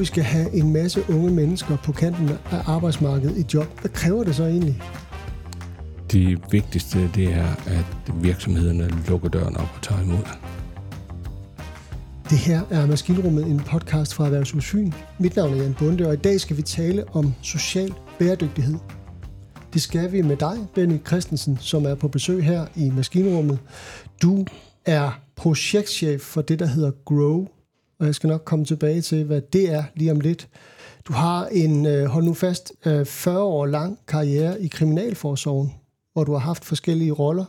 vi skal have en masse unge mennesker på kanten af arbejdsmarkedet i job, hvad kræver det så egentlig? Det vigtigste det er, at virksomhederne lukker døren op og tager imod. Det her er Maskinrummet, en podcast fra Erhvervsudsyn. Mit navn er Jan Bunde, og i dag skal vi tale om social bæredygtighed. Det skal vi med dig, Benny Christensen, som er på besøg her i Maskinrummet. Du er projektchef for det, der hedder Grow, og jeg skal nok komme tilbage til, hvad det er lige om lidt. Du har en, øh, hold nu fast, øh, 40 år lang karriere i Kriminalforsorgen, hvor du har haft forskellige roller.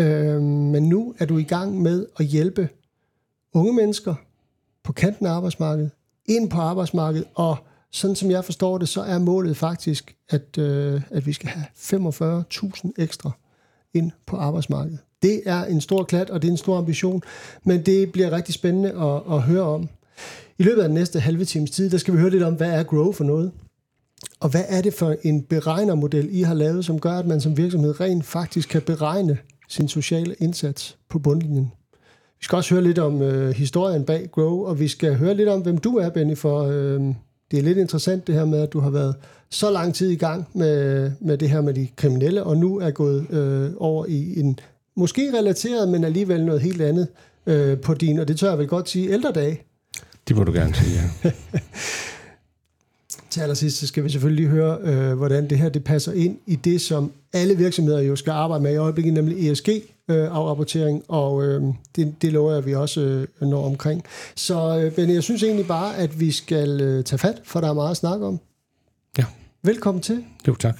Øh, men nu er du i gang med at hjælpe unge mennesker på kanten af arbejdsmarkedet, ind på arbejdsmarkedet, og sådan som jeg forstår det, så er målet faktisk, at, øh, at vi skal have 45.000 ekstra ind på arbejdsmarkedet. Det er en stor klat, og det er en stor ambition, men det bliver rigtig spændende at, at høre om. I løbet af den næste halve times tid, der skal vi høre lidt om, hvad er Grow for noget? Og hvad er det for en beregnermodel, I har lavet, som gør, at man som virksomhed rent faktisk kan beregne sin sociale indsats på bundlinjen? Vi skal også høre lidt om øh, historien bag Grow, og vi skal høre lidt om, hvem du er, Benny, for øh, det er lidt interessant det her med, at du har været så lang tid i gang med, med det her med de kriminelle, og nu er gået øh, over i en måske relateret, men alligevel noget helt andet øh, på din, og det tør jeg vel godt sige, ældre dage. Det må du gerne sige, ja. Til allersidst så skal vi selvfølgelig høre, øh, hvordan det her det passer ind i det, som alle virksomheder jo skal arbejde med i øjeblikket, nemlig ESG-afrapportering, øh, og øh, det, det lover jeg, vi også øh, når omkring. Så øh, Benny, jeg synes egentlig bare, at vi skal øh, tage fat, for der er meget at snakke om. Ja. Velkommen til. Jo, tak.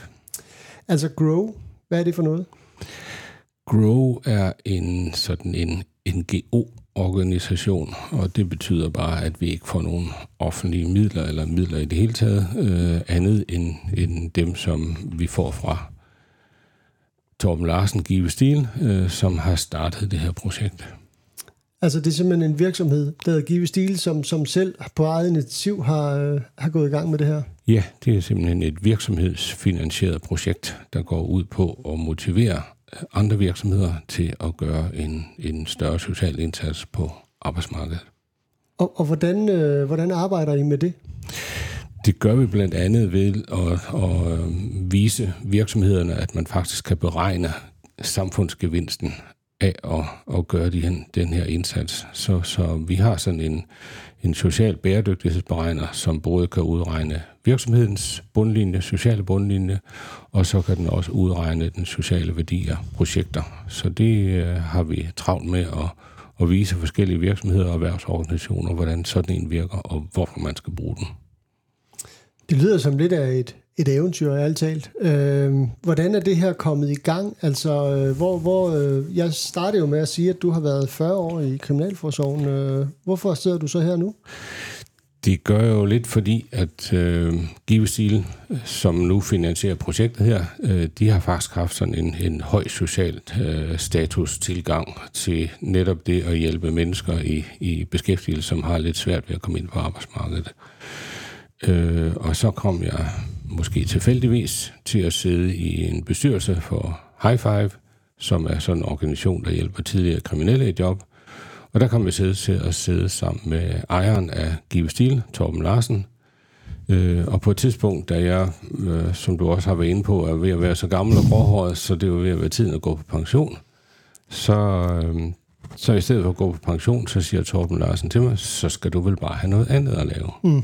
Altså Grow, hvad er det for noget? Grow er en sådan en NGO-organisation, og det betyder bare, at vi ikke får nogen offentlige midler eller midler i det hele taget, øh, andet end, end dem, som vi får fra Torben Larsen Give Stil, øh, som har startet det her projekt. Altså det er simpelthen en virksomhed, der hedder Give Stil, som, som selv på eget initiativ har, øh, har gået i gang med det her? Ja, det er simpelthen et virksomhedsfinansieret projekt, der går ud på at motivere andre virksomheder til at gøre en, en større social indsats på arbejdsmarkedet. Og, og hvordan, øh, hvordan arbejder I med det? Det gør vi blandt andet ved at, at øh, vise virksomhederne, at man faktisk kan beregne samfundsgevinsten af at, at gøre de, den her indsats. Så, så vi har sådan en, en social bæredygtighedsberegner, som både kan udregne virksomhedens bundlinje, sociale bundlinje, og så kan den også udregne den sociale værdi af projekter. Så det øh, har vi travlt med at, at vise forskellige virksomheder og erhvervsorganisationer, hvordan sådan en virker, og hvorfor man skal bruge den. Det lyder som lidt af et, et eventyr, ærligt talt. Øh, hvordan er det her kommet i gang? Altså, øh, hvor, hvor, øh, jeg startede jo med at sige, at du har været 40 år i Kriminalforsorgen. Øh, hvorfor sidder du så her nu? Det gør jeg jo lidt, fordi at øh, Givestil, som nu finansierer projektet her, øh, de har faktisk haft sådan en, en høj social øh, status tilgang til netop det at hjælpe mennesker i, i beskæftigelse, som har lidt svært ved at komme ind på arbejdsmarkedet. Øh, og så kom jeg måske tilfældigvis til at sidde i en bestyrelse for High Five, som er sådan en organisation, der hjælper tidligere kriminelle i job. Og der kom vi sidde til at sidde sammen med ejeren af Give Stil, Torben Larsen. Øh, og på et tidspunkt, da jeg, øh, som du også har været inde på, er ved at være så gammel og gråhåret, så det var ved at være tiden at gå på pension, så, øh, så i stedet for at gå på pension, så siger Torben Larsen til mig, så skal du vel bare have noget andet at lave. Mm.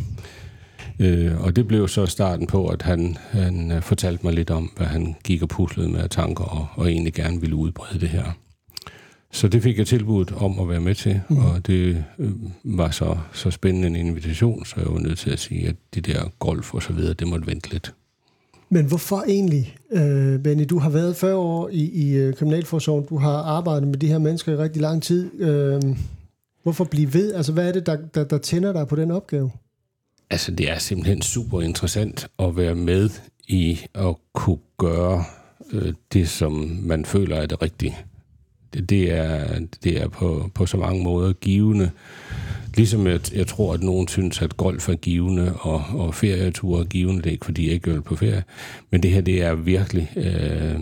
Øh, og det blev så starten på, at han, han øh, fortalte mig lidt om, hvad han gik og puslede med tanker, og, og egentlig gerne ville udbrede det her. Så det fik jeg tilbudt om at være med til, mm. og det øh, var så, så spændende en invitation, så jeg var nødt til at sige, at de der golf og så videre, det måtte vente lidt. Men hvorfor egentlig, øh, Benny? Du har været 40 år i, i øh, Kriminalforsorgen, du har arbejdet med de her mennesker i rigtig lang tid. Øh, hvorfor blive ved? Altså, hvad er det, der, der, der tænder dig på den opgave? Altså, det er simpelthen super interessant at være med i at kunne gøre øh, det, som man føler er det rigtige. Det, det er, det er på, på så mange måder givende. Ligesom jeg, jeg tror, at nogen synes, at golf er givende, og, og ferieture er givende. Det er ikke, fordi jeg ikke vil på ferie. Men det her, det er virkelig... Øh,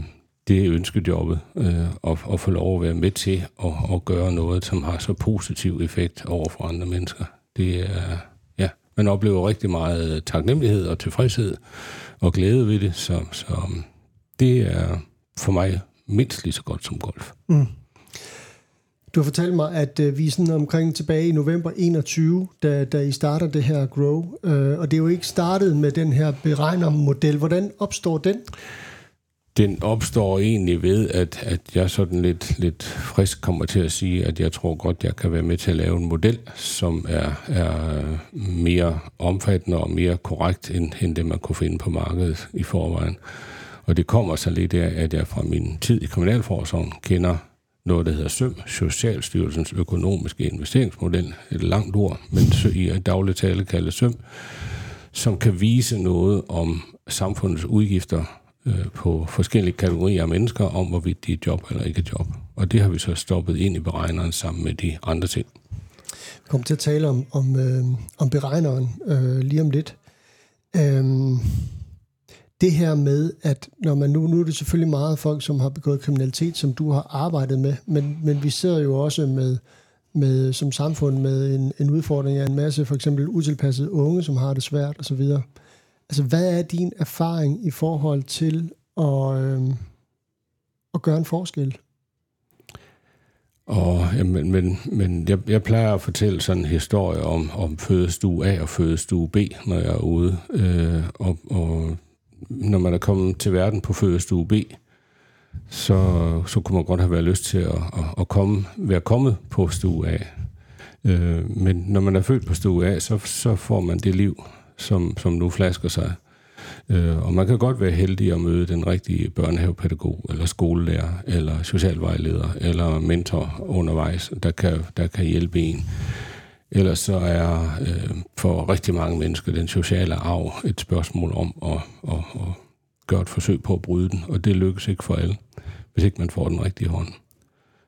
det er ønskejobbet, øh, at, at få lov at være med til at, at gøre noget, som har så positiv effekt over for andre mennesker. Det er, man oplever rigtig meget taknemmelighed og tilfredshed og glæde ved det, så, så um, det er for mig mindst lige så godt som golf. Mm. Du har fortalt mig, at øh, vi er sådan omkring tilbage i november 21, da, da I starter det her Grow, øh, og det er jo ikke startet med den her beregnermodel. Hvordan opstår den? Den opstår egentlig ved, at, at jeg sådan lidt, lidt frisk kommer til at sige, at jeg tror godt, jeg kan være med til at lave en model, som er, er mere omfattende og mere korrekt, end, end det, man kunne finde på markedet i forvejen. Og det kommer så lidt af, at jeg fra min tid i Kriminalforsorgen kender noget, der hedder SØM, Socialstyrelsens økonomiske investeringsmodel, et langt ord, men i daglig tale kaldet SØM, som kan vise noget om samfundets udgifter øh, på forskellige kategorier af mennesker, om hvorvidt de er job eller ikke er job. Og det har vi så stoppet ind i beregneren sammen med de andre ting. Vi kommer til at tale om, om, øh, om beregneren øh, lige om lidt. Øh, det her med, at når man nu, nu er det selvfølgelig meget folk, som har begået kriminalitet, som du har arbejdet med, men, men vi sidder jo også med, med som samfund med en, en udfordring af en masse for eksempel utilpassede unge, som har det svært osv. Altså, hvad er din erfaring i forhold til at, øh, at gøre en forskel? Og, jamen, men men jeg, jeg plejer at fortælle sådan en historie om, om fødestue A og fødestue B, når jeg er ude. Øh, og, og når man er kommet til verden på fødestue B, så, så kunne man godt have været lyst til at, at, at komme, være kommet på stue A. Øh, men når man er født på stue A, så, så får man det liv, som, som nu flasker sig. Øh, og man kan godt være heldig at møde den rigtige børnehavepædagog, eller skolelærer, eller socialvejleder, eller mentor undervejs, der kan, der kan hjælpe en. Ellers så er øh, for rigtig mange mennesker den sociale arv et spørgsmål om at, at, at gøre et forsøg på at bryde den, og det lykkes ikke for alle, hvis ikke man får den rigtige hånd.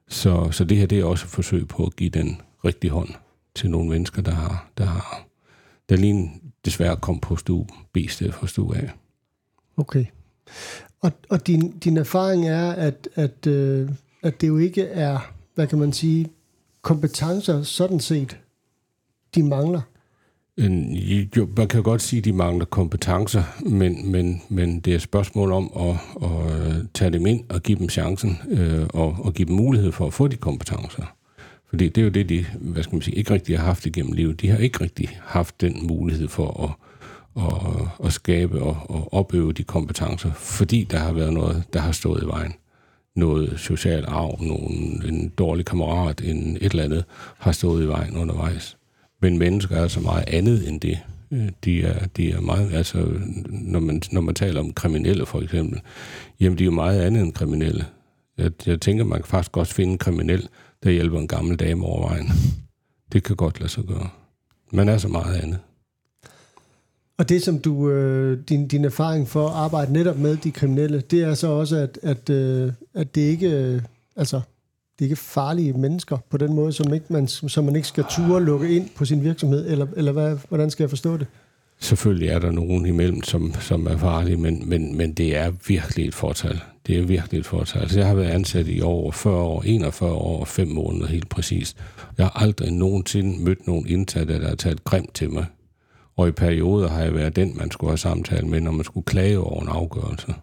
Så, så det her det er også et forsøg på at give den rigtige hånd til nogle mennesker, der har, der har der lige desværre kom på stue B stedet for stue A. Okay. Og, og din, din erfaring er, at, at, øh, at det jo ikke er, hvad kan man sige, kompetencer sådan set, de mangler? Jo, man kan godt sige, at de mangler kompetencer, men, men, men det er et spørgsmål om at, at tage dem ind og give dem chancen øh, og, og give dem mulighed for at få de kompetencer. Fordi det er jo det, de hvad skal man sige, ikke rigtig har haft igennem livet. De har ikke rigtig haft den mulighed for at, at, at skabe og, at opøve de kompetencer, fordi der har været noget, der har stået i vejen. Noget social arv, nogen, en dårlig kammerat, en, et eller andet har stået i vejen undervejs. Men mennesker er så meget andet end det. Øh, de er, de er meget, altså, når man, når man taler om kriminelle for eksempel, jamen de er jo meget andet end kriminelle. Jeg, jeg tænker, man kan faktisk godt finde en kriminel, der hjælper en gammel dame over vejen. Det kan godt lade sig gøre. Man er så meget andet. Og det, som du, øh, din, din erfaring for at arbejde netop med de kriminelle, det er så også, at, at, øh, at det ikke, øh, altså, det er ikke farlige mennesker på den måde, som, ikke man, som man ikke skal ture lukke ind på sin virksomhed, eller, eller hvad, hvordan skal jeg forstå det? Selvfølgelig er der nogen imellem, som, som er farlige, men, men, men det er virkelig et fortal. Det er virkelig et fortal. Altså, jeg har været ansat i over 40 år, 41 år og 5 måneder helt præcist. Jeg har aldrig nogensinde mødt nogen indsatte, der har talt grimt til mig. Og i perioder har jeg været den, man skulle have samtale med, når man skulle klage over en afgørelse.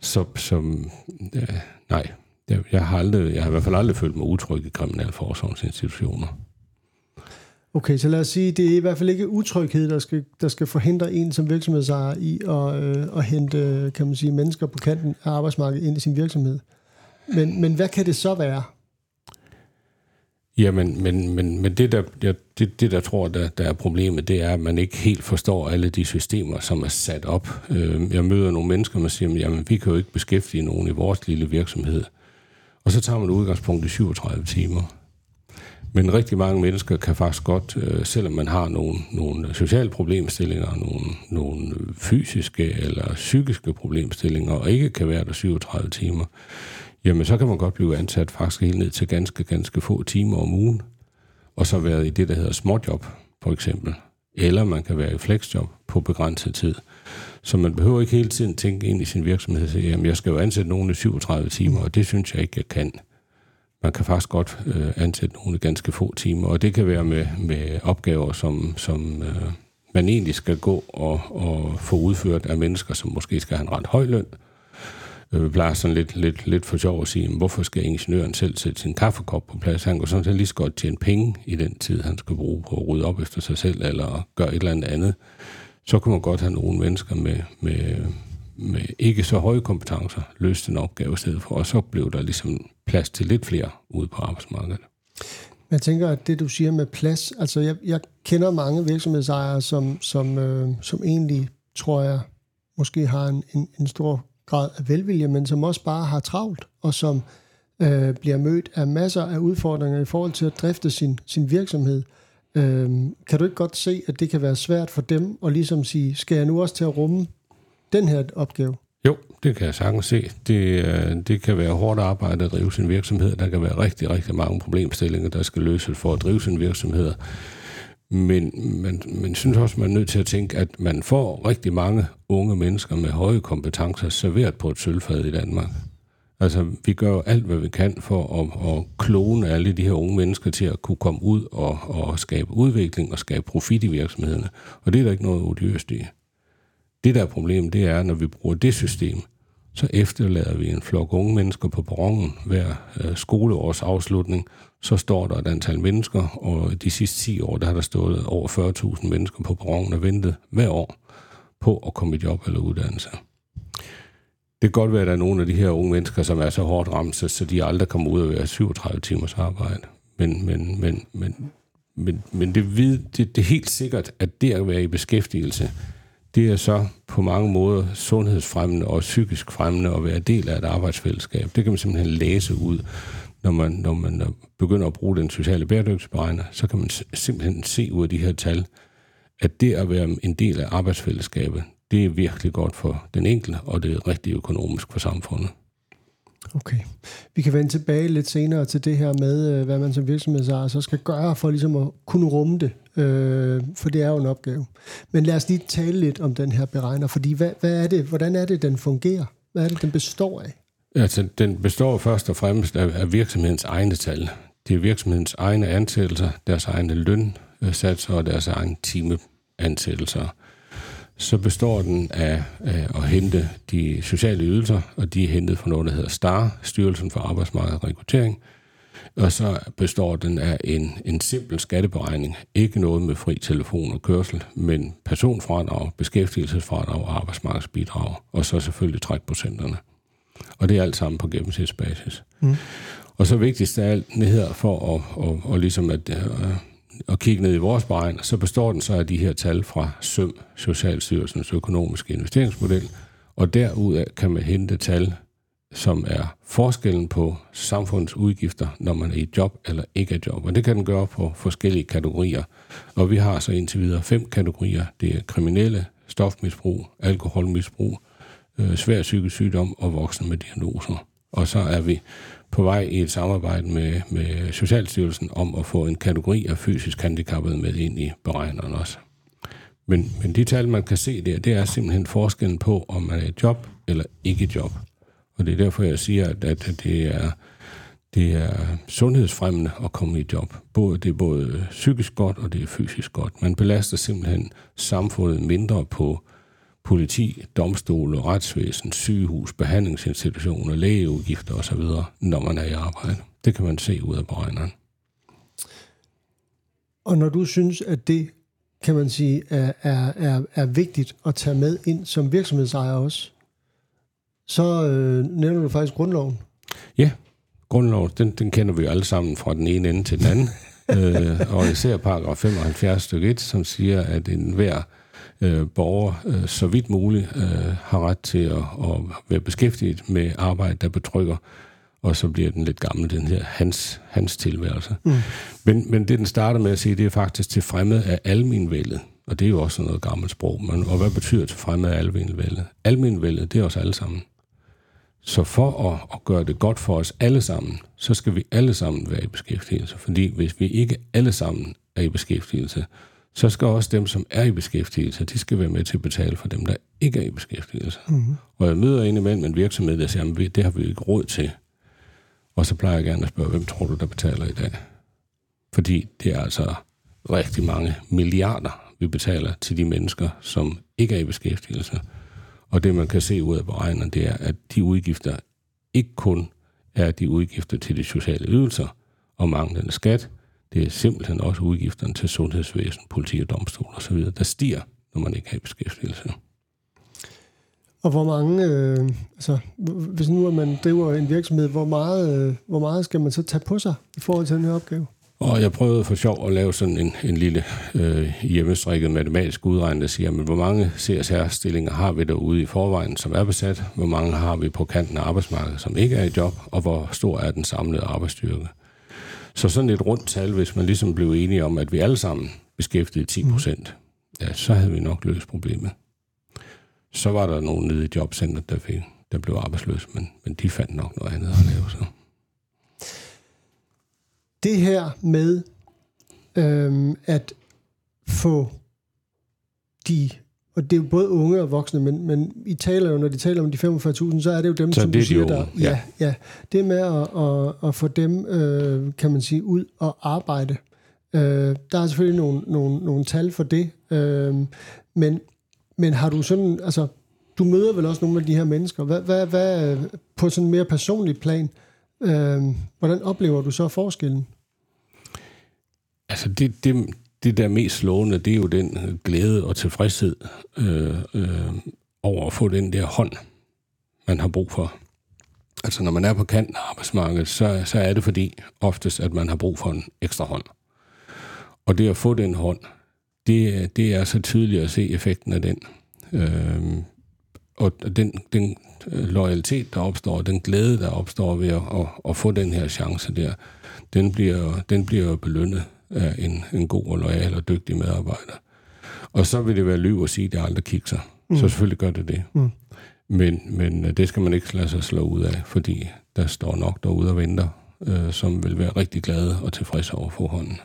Så, som, ja, nej, jeg, jeg, har aldrig, jeg har i hvert fald aldrig følt mig utryg i kriminalforsorgsinstitutioner. Okay, så lad os sige, det er i hvert fald ikke utryghed, der skal, der skal forhindre en som virksomhedsejer i at, øh, at hente øh, kan man sige, mennesker på kanten af arbejdsmarkedet ind i sin virksomhed. Men, men hvad kan det så være? Jamen, men, men, men det, der, jeg, det, det, der tror, der, der er problemet, det er, at man ikke helt forstår alle de systemer, som er sat op. Øhm, jeg møder nogle mennesker, der siger, jamen, vi kan jo ikke beskæftige nogen i vores lille virksomhed. Og så tager man udgangspunkt i 37 timer. Men rigtig mange mennesker kan faktisk godt, øh, selvom man har nogle, nogle sociale problemstillinger, nogle, nogle fysiske eller psykiske problemstillinger, og ikke kan være der 37 timer, jamen så kan man godt blive ansat faktisk helt ned til ganske, ganske få timer om ugen, og så være i det, der hedder småjob, for eksempel. Eller man kan være i flexjob på begrænset tid. Så man behøver ikke hele tiden tænke ind i sin virksomhed og sige, jamen jeg skal jo ansætte nogen i 37 timer, og det synes jeg ikke, jeg kan man kan faktisk godt øh, ansætte nogle ganske få timer, og det kan være med, med opgaver, som, som øh, man egentlig skal gå og, og få udført af mennesker, som måske skal have en ret høj løn. Øh, vi plejer sådan lidt, lidt, lidt for sjov at sige, hvorfor skal ingeniøren selv sætte sin kaffekop på plads? Han går sådan set lige så godt tjene penge i den tid, han skal bruge på at rydde op efter sig selv, eller gøre et eller andet andet. Så kunne man godt have nogle mennesker med, med, med ikke så høje kompetencer løste en opgave i stedet for, og så blev der ligesom plads til lidt flere ude på arbejdsmarkedet. Jeg tænker, at det du siger med plads, altså jeg, jeg kender mange virksomhedsejere, som, som, øh, som egentlig, tror jeg, måske har en, en, en stor grad af velvilje, men som også bare har travlt, og som øh, bliver mødt af masser af udfordringer i forhold til at drifte sin, sin virksomhed. Øh, kan du ikke godt se, at det kan være svært for dem at ligesom sige, skal jeg nu også til at rumme den her opgave? Jo, det kan jeg sagtens se. Det, øh, det kan være hårdt arbejde at drive sin virksomhed. Der kan være rigtig, rigtig mange problemstillinger, der skal løses for at drive sin virksomhed. Men man, man synes også, man er nødt til at tænke, at man får rigtig mange unge mennesker med høje kompetencer serveret på et sølvfad i Danmark. Altså, vi gør jo alt, hvad vi kan for at, at klone alle de her unge mennesker til at kunne komme ud og, og skabe udvikling og skabe profit i virksomhederne. Og det er der ikke noget odiøst i. Det der er problemet, det er, når vi bruger det system, så efterlader vi en flok unge mennesker på perronen hver øh, skoleårs afslutning. Så står der et antal mennesker, og de sidste 10 år, der har der stået over 40.000 mennesker på perronen og ventet hver år på at komme i job eller uddannelse. Det kan godt være, at der er nogle af de her unge mennesker, som er så hårdt ramt, så de aldrig kommer ud og være 37 timers arbejde. Men, men, men, men, men, men det, det, det er helt sikkert, at det at være i beskæftigelse, det er så på mange måder sundhedsfremmende og psykisk fremmende at være del af et arbejdsfællesskab. Det kan man simpelthen læse ud. Når man, når man begynder at bruge den sociale bæredygtighedsberegner, så kan man simpelthen se ud af de her tal, at det at være en del af arbejdsfællesskabet, det er virkelig godt for den enkelte, og det er rigtig økonomisk for samfundet. Okay. Vi kan vende tilbage lidt senere til det her med, øh, hvad man som virksomhedsejer så skal gøre for ligesom at kunne rumme det, øh, for det er jo en opgave. Men lad os lige tale lidt om den her beregner, fordi hvad, hvad er det, hvordan er det, den fungerer? Hvad er det, den består af? Altså, den består først og fremmest af, af virksomhedens egne tal. Det er virksomhedens egne ansættelser, deres egne lønsatser og deres egne timeansættelser så består den af, af at hente de sociale ydelser, og de er hentet fra noget, der hedder STAR, Styrelsen for Arbejdsmarked og Rekruttering. Og så består den af en, en simpel skatteberegning. Ikke noget med fri telefon og kørsel, men personfradrag, beskæftigelsesfradrag og arbejdsmarkedsbidrag. Og så selvfølgelig trækprocenterne. Og det er alt sammen på gennemsnitsbasis. Mm. Og så vigtigst af alt, det her for at, at, at, at ligesom at, at og kigge ned i vores beregner, så består den så af de her tal fra SØM, Socialstyrelsens økonomiske investeringsmodel, og derudaf kan man hente tal, som er forskellen på samfundets udgifter, når man er i job eller ikke er i job. Og det kan den gøre på forskellige kategorier. Og vi har så indtil videre fem kategorier. Det er kriminelle, stofmisbrug, alkoholmisbrug, øh, svær psykisk sygdom og voksne med diagnoser. Og så er vi på vej i et samarbejde med, med Socialstyrelsen om at få en kategori af fysisk handicappede med ind i beregneren også. Men, men de tal, man kan se der, det er simpelthen forskellen på, om man er i job eller ikke i job. Og det er derfor, jeg siger, at, at det, er, det er sundhedsfremmende at komme i job. Både, det er både psykisk godt, og det er fysisk godt. Man belaster simpelthen samfundet mindre på politi, domstole, retsvæsen, sygehus, behandlingsinstitutioner, lægeudgifter osv., når man er i arbejde. Det kan man se ud af beregneren. Og når du synes, at det kan man sige, er, er, er, er vigtigt at tage med ind som virksomhedsejer også, så øh, nævner du faktisk grundloven. Ja, grundloven, den, den kender vi jo alle sammen fra den ene ende til den anden. øh, og især paragraf 75 stykke 1, som siger, at enhver øh, borger øh, så vidt muligt øh, har ret til at, at være beskæftiget med arbejde, der betrykker, og så bliver den lidt gammel, den her hans, hans tilværelse. Mm. Men, men det, den starter med at sige, det er faktisk til fremme af almenvældet. Og det er jo også noget gammelt sprog. Men, og hvad betyder til fremme af almenvældet? Almenvældet, det er os alle sammen. Så for at, at gøre det godt for os alle sammen, så skal vi alle sammen være i beskæftigelse. Fordi hvis vi ikke alle sammen er i beskæftigelse, så skal også dem, som er i beskæftigelse, de skal være med til at betale for dem, der ikke er i beskæftigelse. Mm-hmm. Og jeg møder indimellem en virksomhed, der siger, at det har vi ikke råd til. Og så plejer jeg gerne at spørge, hvem tror du, der betaler i dag? Fordi det er altså rigtig mange milliarder, vi betaler til de mennesker, som ikke er i beskæftigelse. Og det, man kan se ud af beregnerne, det er, at de udgifter ikke kun er de udgifter til de sociale ydelser og manglende skat, det er simpelthen også udgifterne til sundhedsvæsen, politi og domstol osv., der stiger, når man ikke har beskæftigelse. Og hvor mange, øh, altså hvis nu at man driver en virksomhed, hvor meget, øh, hvor meget skal man så tage på sig i forhold til den her opgave? Og jeg prøvede for sjov at lave sådan en, en lille øh, hjemmestrikket matematisk udregning, der siger, men hvor mange CSR-stillinger har vi derude i forvejen, som er besat? Hvor mange har vi på kanten af arbejdsmarkedet, som ikke er i job? Og hvor stor er den samlede arbejdsstyrke? Så sådan et rundt tal, hvis man ligesom blev enige om, at vi alle sammen beskæftigede 10 procent, mm. ja, så havde vi nok løst problemet. Så var der nogen nede i jobcentret, der, fik, der blev arbejdsløse, men, men de fandt nok noget andet at lave så. Det her med øhm, at få de og det er jo både unge og voksne, men, men I taler jo, når de taler om de 45.000, så er det jo dem, så som det du siger, de der... Ja, ja. Det med at, at, at få dem, øh, kan man sige, ud og arbejde. Øh, der er selvfølgelig nogle, nogle, nogle tal for det, øh, men, men har du sådan, altså, du møder vel også nogle af de her mennesker. Hvad, hvad, hvad på sådan en mere personlig plan, øh, hvordan oplever du så forskellen? Altså, det, det, det, der er mest slående, det er jo den glæde og tilfredshed øh, øh, over at få den der hånd, man har brug for. Altså, når man er på kanten af arbejdsmarkedet, så, så er det fordi oftest, at man har brug for en ekstra hånd. Og det at få den hånd, det, det er så tydeligt at se effekten af den. Øh, og den, den øh, loyalitet, der opstår, den glæde, der opstår ved at, at, at få den her chance der, den bliver, den bliver belønnet af en, en god og lojal og dygtig medarbejder. Og så vil det være liv at sige, at det aldrig kigger Mm. Så selvfølgelig gør det det. Mm. Men, men øh, det skal man ikke lade sig slå ud af, fordi der står nok derude og venter, øh, som vil være rigtig glade og tilfredse over forhånden.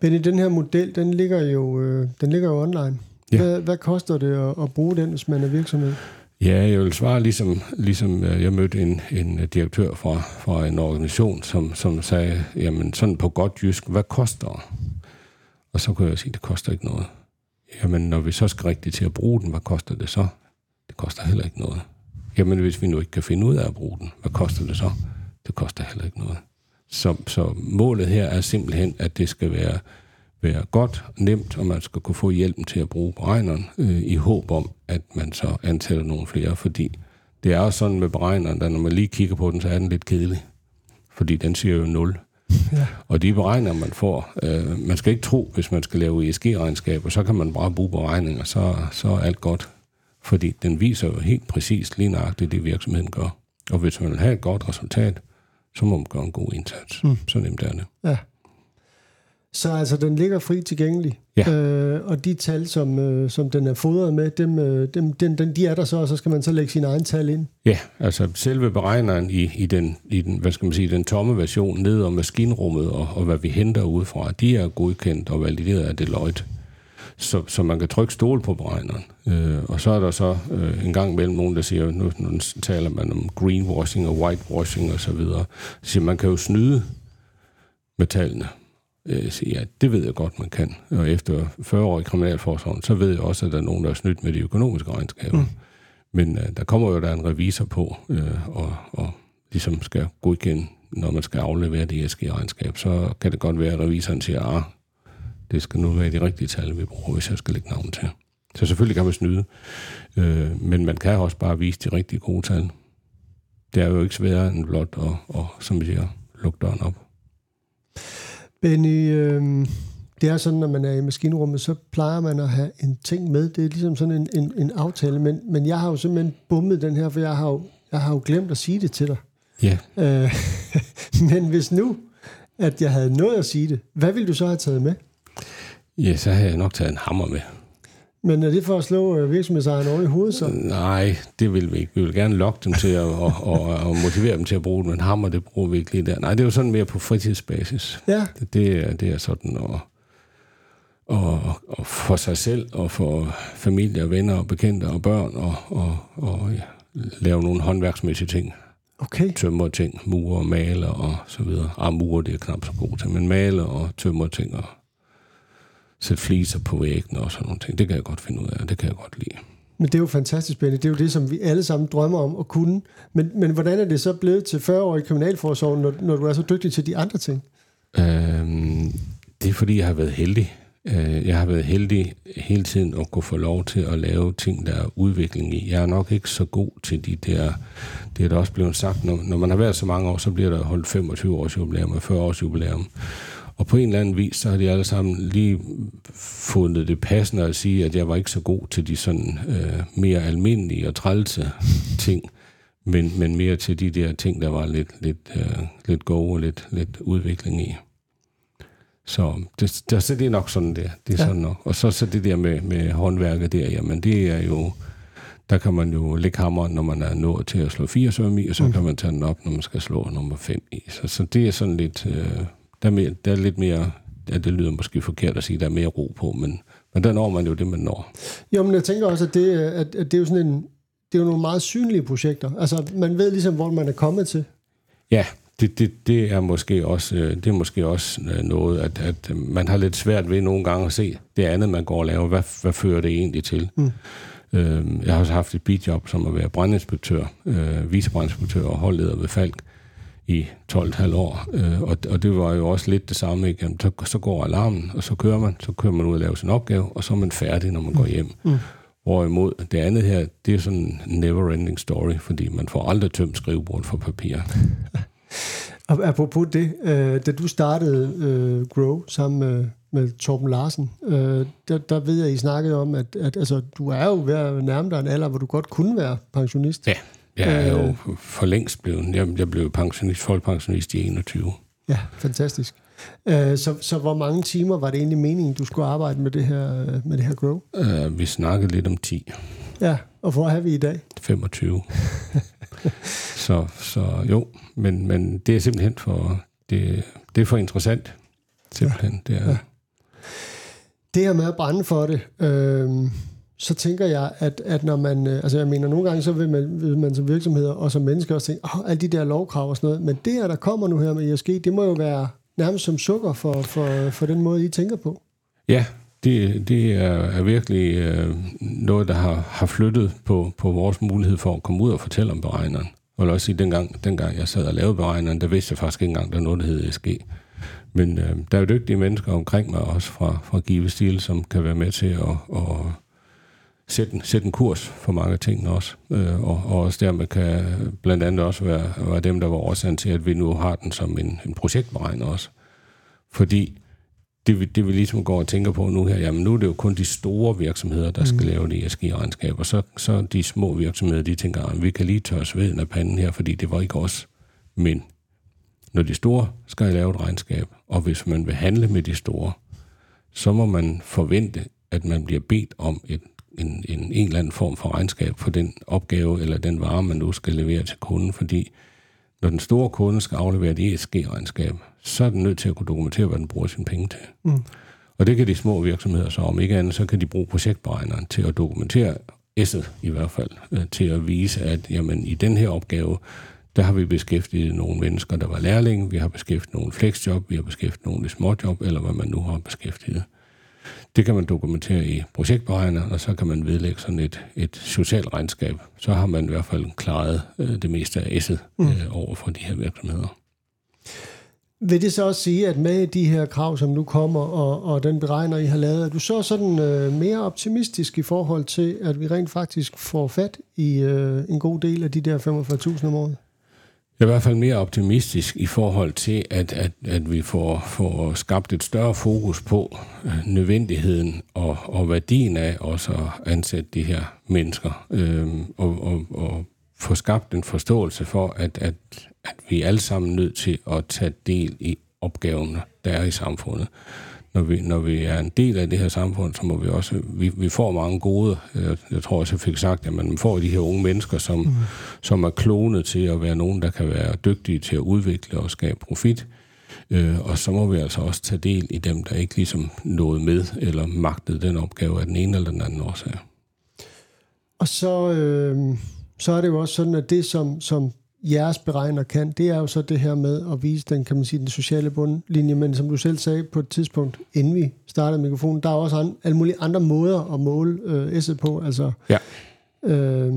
Men i den her model, den ligger jo, øh, den ligger jo online. Ja. Hvad, hvad koster det at, at bruge den, hvis man er virksomhed? Ja, jeg vil svare ligesom, ligesom øh, jeg mødte en, en øh, direktør fra, fra en organisation, som, som sagde, jamen sådan på godt jysk, hvad koster? Og så kunne jeg sige, det koster ikke noget. Jamen, når vi så skal rigtigt til at bruge den, hvad koster det så? Det koster heller ikke noget. Jamen, hvis vi nu ikke kan finde ud af at bruge den, hvad koster det så? Det koster heller ikke noget. Så, så målet her er simpelthen, at det skal være være godt, nemt, og man skal kunne få hjælpen til at bruge beregneren øh, i håb om, at man så ansætter nogle flere, fordi det er også sådan med beregneren, at når man lige kigger på den, så er den lidt kedelig, fordi den siger jo 0. Ja. Og de beregninger, man får, øh, man skal ikke tro, hvis man skal lave ESG-regnskaber, så kan man bare bruge beregninger, så, så er alt godt. Fordi den viser jo helt præcis lige nøjagtigt det, virksomheden gør. Og hvis man vil have et godt resultat, så må man gøre en god indsats. Mm. Så nemt er det. Ja. Så altså, den ligger fri tilgængelig. Ja. Øh, og de tal, som, øh, som den er fodret med, dem, øh, dem, den, den, de er der så, og så skal man så lægge sin egen tal ind. Ja, altså selve beregneren i, i, den, i den, hvad skal man sige, den tomme version ned om maskinrummet og, og hvad vi henter udefra, de er godkendt og valideret af Deloitte. Så, så man kan trykke stol på beregneren. Øh, og så er der så øh, en gang mellem nogen, der siger, nu, nu taler man om greenwashing og whitewashing osv., så, så man kan jo snyde med tallene øh, sige, ja, det ved jeg godt, man kan. Og efter 40 år i Kriminalforsorgen, så ved jeg også, at der er nogen, der er snydt med de økonomiske regnskaber. Mm. Men øh, der kommer jo der en revisor på, øh, og, og ligesom skal godkende, når man skal aflevere det ESG-regnskab, så kan det godt være, at revisoren siger, ah, det skal nu være de rigtige tal, vi bruger, hvis jeg skal lægge navn til. Så selvfølgelig kan man snyde, øh, men man kan også bare vise de rigtig gode tal. Det er jo ikke sværere end blot at, og, som vi siger, lukke døren op. Benny, øh, det er sådan, når man er i maskinrummet, så plejer man at have en ting med. Det er ligesom sådan en, en, en aftale, men, men jeg har jo simpelthen bummet den her, for jeg har jo, jeg har jo glemt at sige det til dig. Ja. Øh, men hvis nu, at jeg havde noget at sige det, hvad ville du så have taget med? Ja, så havde jeg nok taget en hammer med. Men er det for at slå øh, virksomhedsejeren over i hovedet så? Nej, det vil vi ikke. Vi vil gerne lokke dem til at, og, og, og motivere dem til at bruge det, men hammer, det bruger vi ikke lige der. Nej, det er jo sådan mere på fritidsbasis. Ja. Det, det, er, det er sådan at, og, og for sig selv, og for familie, venner og bekendte og børn, og, og, og ja, lave nogle håndværksmæssige ting. Okay. tømmer ting, murer, maler og så videre. Ah, murer, det er knap så god til, men maler og tømmer ting og sætte fliser på væggene og sådan nogle ting. Det kan jeg godt finde ud af, det kan jeg godt lide. Men det er jo fantastisk spændende. Det er jo det, som vi alle sammen drømmer om at kunne. Men, men hvordan er det så blevet til 40 år i Kriminalforsorgen, når, når du er så dygtig til de andre ting? Øhm, det er fordi, jeg har været heldig. Øh, Jeg har været heldig hele tiden at kunne få lov til at lave ting, der er udvikling i. Jeg er nok ikke så god til de der... Det er da også blevet sagt, når, når man har været så mange år, så bliver der holdt 25 års jubilæum og 40 års jubilæum. Og på en eller anden vis, så har de alle sammen lige fundet det passende at sige, at jeg var ikke så god til de sådan øh, mere almindelige og trælse ting, men, men mere til de der ting, der var lidt, lidt, øh, lidt gode og lidt, lidt udvikling i. Så det, det, så det er nok sådan der. Det er Ja. sådan nok. Og så, så det der med, med håndværket der, jamen det er jo, der kan man jo lægge hammeren, når man er nået til at slå fire søm i, og så mm. kan man tage den op, når man skal slå nummer fem i. Så, så det er sådan lidt, øh, der, er mere, der er lidt mere, ja, det lyder måske forkert at sige, der er mere ro på, men, men der når man jo det, man når. Jo, men jeg tænker også, at det, at, at det er jo sådan en, det er jo nogle meget synlige projekter. Altså, man ved ligesom, hvor man er kommet til. Ja, det, det, det er måske også, øh, det er måske også øh, noget, at, at man har lidt svært ved nogle gange at se det andet, man går og laver. Hvad, hvad fører det egentlig til? Mm. Øh, jeg har også haft et bidjob som at være brandinspektør, øh, vicebrandinspektør og holdleder ved Falk i 12,5 år. Øh, og, og det var jo også lidt det samme. Ikke? Jamen, så, så går alarmen, og så kører man. Så kører man ud og laver sin opgave, og så er man færdig, når man går hjem. Mm. Hvorimod det andet her, det er sådan en never-ending story, fordi man får aldrig tømt skrivebordet for papir. Og apropos det, øh, da du startede øh, Grow sammen med, med Torben Larsen, øh, der, der ved jeg, I snakkede om, at, at altså, du er jo ved at nærme dig en alder, hvor du godt kunne være pensionist. Ja, jeg er jo for længst blevet, jeg, jeg blev pensionist, folkepensionist i 21. Ja, fantastisk. Øh, så, så hvor mange timer var det egentlig meningen, du skulle arbejde med det her, øh, med det her Grow? Uh, vi snakkede lidt om 10, Ja, og hvor er vi i dag? 25. så, så jo, men, men det er simpelthen for, det, det er for interessant. Simpelthen, det er, Det her med at brænde for det, øh, så tænker jeg, at, at når man, øh, altså jeg mener, nogle gange så vil man, vil man som virksomheder og som mennesker også tænke, åh, alle de der lovkrav og sådan noget, men det her, der kommer nu her med ESG, det må jo være nærmest som sukker for, for, for den måde, I tænker på. Ja, det, det er, er virkelig øh, noget, der har, har flyttet på, på vores mulighed for at komme ud og fortælle om beregneren. Jeg vil også sige, dengang, dengang jeg sad og lavede beregneren, der vidste jeg faktisk ikke engang, der var noget, der hed ESG. Men øh, der er jo dygtige mennesker omkring mig, også fra, fra Give Stil, som kan være med til at, at sætte, en- sætte en kurs for mange ting også. Øh, og, og også dermed kan blandt andet også være, være dem, der var årsagen til, at vi nu har den som en, en projektberegner også. Fordi det, vi- det vi ligesom går og tænker på nu her, jamen nu er det jo kun de store virksomheder, der skal lave det ESG-regnskab, og så, så de små virksomheder, de tænker, at vi kan lige tørre sveden af panden her, fordi det var ikke os. Men når de store skal lave et regnskab, og hvis man vil handle med de store, så må man forvente, at man bliver bedt om et, en, en, en eller anden form for regnskab for den opgave eller den vare, man nu skal levere til kunden, fordi når den store kunde skal aflevere et ESG-regnskab, så er den nødt til at kunne dokumentere, hvad den bruger sine penge til. Mm. Og det kan de små virksomheder så om ikke andet, så kan de bruge projektberegneren til at dokumentere S'et i hvert fald, øh, til at vise, at jamen, i den her opgave, der har vi beskæftiget nogle mennesker, der var lærlinge, vi har beskæftiget nogle flexjob, vi har beskæftiget nogle i småjob, eller hvad man nu har beskæftiget. Det kan man dokumentere i projektberegner, og så kan man vedlægge sådan et, et socialt regnskab. Så har man i hvert fald klaret øh, det meste af S'et øh, over for de her virksomheder. Vil det så også sige, at med de her krav, som nu kommer, og, og den beregner, I har lavet, er du så sådan øh, mere optimistisk i forhold til, at vi rent faktisk får fat i øh, en god del af de der 45.000 om året? Jeg er i hvert fald mere optimistisk i forhold til, at, at, at vi får, får skabt et større fokus på øh, nødvendigheden og, og værdien af også at ansætte de her mennesker. Øh, og, og, og få skabt en forståelse for, at, at, at vi er alle sammen nødt til at tage del i opgaverne, der er i samfundet. Når vi, når vi er en del af det her samfund, så må vi også, vi, vi får mange gode, jeg, jeg tror også, jeg fik sagt, at man får de her unge mennesker, som, mm. som er klonet til at være nogen, der kan være dygtige til at udvikle og skabe profit. Øh, og så må vi altså også tage del i dem, der ikke ligesom nåede med eller magtede den opgave af den ene eller den anden årsag. Og så, øh, så er det jo også sådan, at det, som, som jeres beregner kan, det er jo så det her med at vise den, kan man sige, den sociale bundlinje, men som du selv sagde på et tidspunkt, inden vi startede mikrofonen, der er også an, alle mulige andre måder at måle øh, S'et på, altså Ja. øh,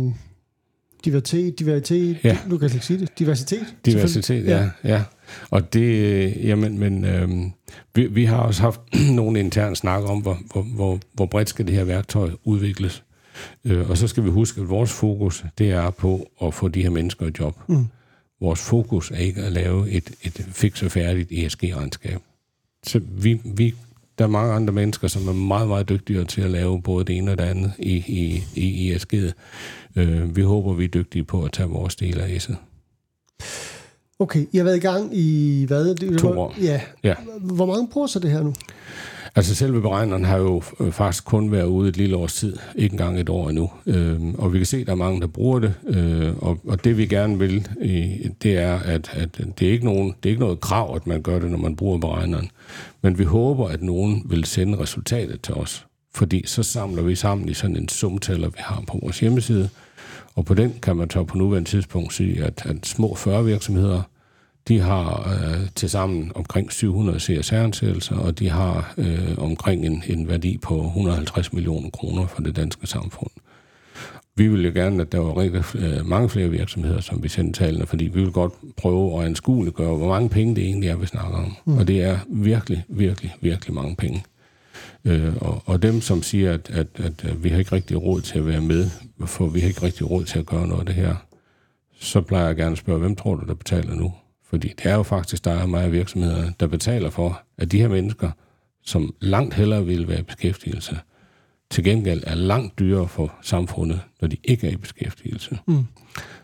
diversitet, diversitet, Ja. nu kan ikke sige det, diversitet. Diversitet, ja. ja. Og det, øh, jamen, men øh, vi, vi har også haft nogle interne snak om, hvor, hvor, hvor, hvor bredt skal det her værktøj udvikles. Øh, og så skal vi huske, at vores fokus, det er på at få de her mennesker i job. Mm. Vores fokus er ikke at lave et, et fix og færdigt ESG-regnskab. Så vi, vi, der er mange andre mennesker, som er meget, meget dygtigere til at lave både det ene og det andet i, i, i ESG'et. Øh, vi håber, vi er dygtige på at tage vores del af S'et. Okay, I har været i gang i hvad? Det, To år. Ja. Ja. Hvor mange bruger så det her nu? Altså selve beregneren har jo øh, faktisk kun været ude et lille års tid, ikke engang et år endnu. Øhm, og vi kan se, at der er mange, der bruger det, øh, og, og det vi gerne vil, øh, det er, at, at det, er ikke nogen, det er ikke noget krav, at man gør det, når man bruger beregneren. Men vi håber, at nogen vil sende resultatet til os, fordi så samler vi sammen i sådan en sumtæller, vi har på vores hjemmeside, og på den kan man så på nuværende tidspunkt sige, at, at små 40 virksomheder, de har øh, til sammen omkring 700 CSR-ansættelser, og de har øh, omkring en, en værdi på 150 millioner kroner for det danske samfund. Vi ville jo gerne, at der var rigtig øh, mange flere virksomheder, som vi sendte tallene, fordi vi vil godt prøve at anskueliggøre, hvor mange penge det egentlig er, vi snakker om. Mm. Og det er virkelig, virkelig, virkelig mange penge. Øh, og, og dem, som siger, at, at, at, at vi har ikke rigtig råd til at være med, for vi har ikke rigtig råd til at gøre noget af det her, så plejer jeg gerne at spørge, hvem tror du, der betaler nu? Fordi det er jo faktisk dig og mig virksomheder, der betaler for, at de her mennesker, som langt hellere vil være i beskæftigelse, til gengæld er langt dyrere for samfundet, når de ikke er i beskæftigelse. Mm.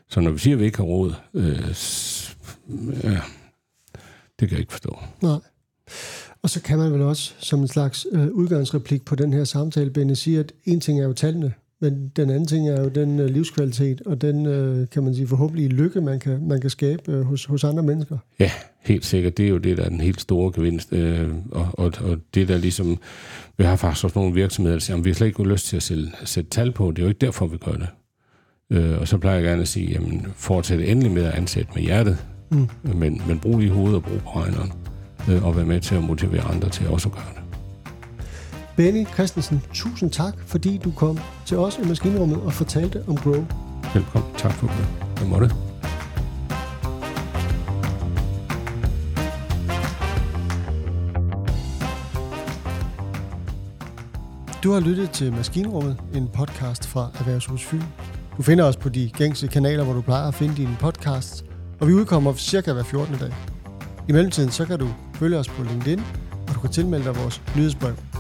Så når vi siger, at vi ikke har råd, øh, ja, det kan jeg ikke forstå. Nej. Og så kan man vel også som en slags øh, udgangsreplik på den her samtale, Benny, sige, at en ting er jo tallene, men den anden ting er jo den øh, livskvalitet og den, øh, kan man sige, forhåbentlig lykke, man kan, man kan skabe øh, hos, hos andre mennesker. Ja, helt sikkert. Det er jo det, der er den helt store gevinst. Øh, og, og, og det der ligesom... Vi har faktisk også nogle virksomheder, der siger, at vi har slet ikke lyst til at sætte, sætte tal på. Det er jo ikke derfor, vi gør det. Øh, og så plejer jeg gerne at sige, jamen fortsæt endelig med at ansætte med hjertet, Mm. men, men brug lige hovedet og brug beregneren, øh, og være med til at motivere andre til også at gøre det. Benny Christensen, tusind tak, fordi du kom til os i maskinrummet og fortalte om Grow. Velkommen. Tak for det. Jeg måtte. Du har lyttet til Maskinrummet, en podcast fra Erhvervshus Fyn. Du finder os på de gængse kanaler, hvor du plejer at finde dine podcasts, og vi udkommer cirka hver 14. dag. I mellemtiden så kan du følge os på LinkedIn, og du kan tilmelde dig vores nyhedsbrev.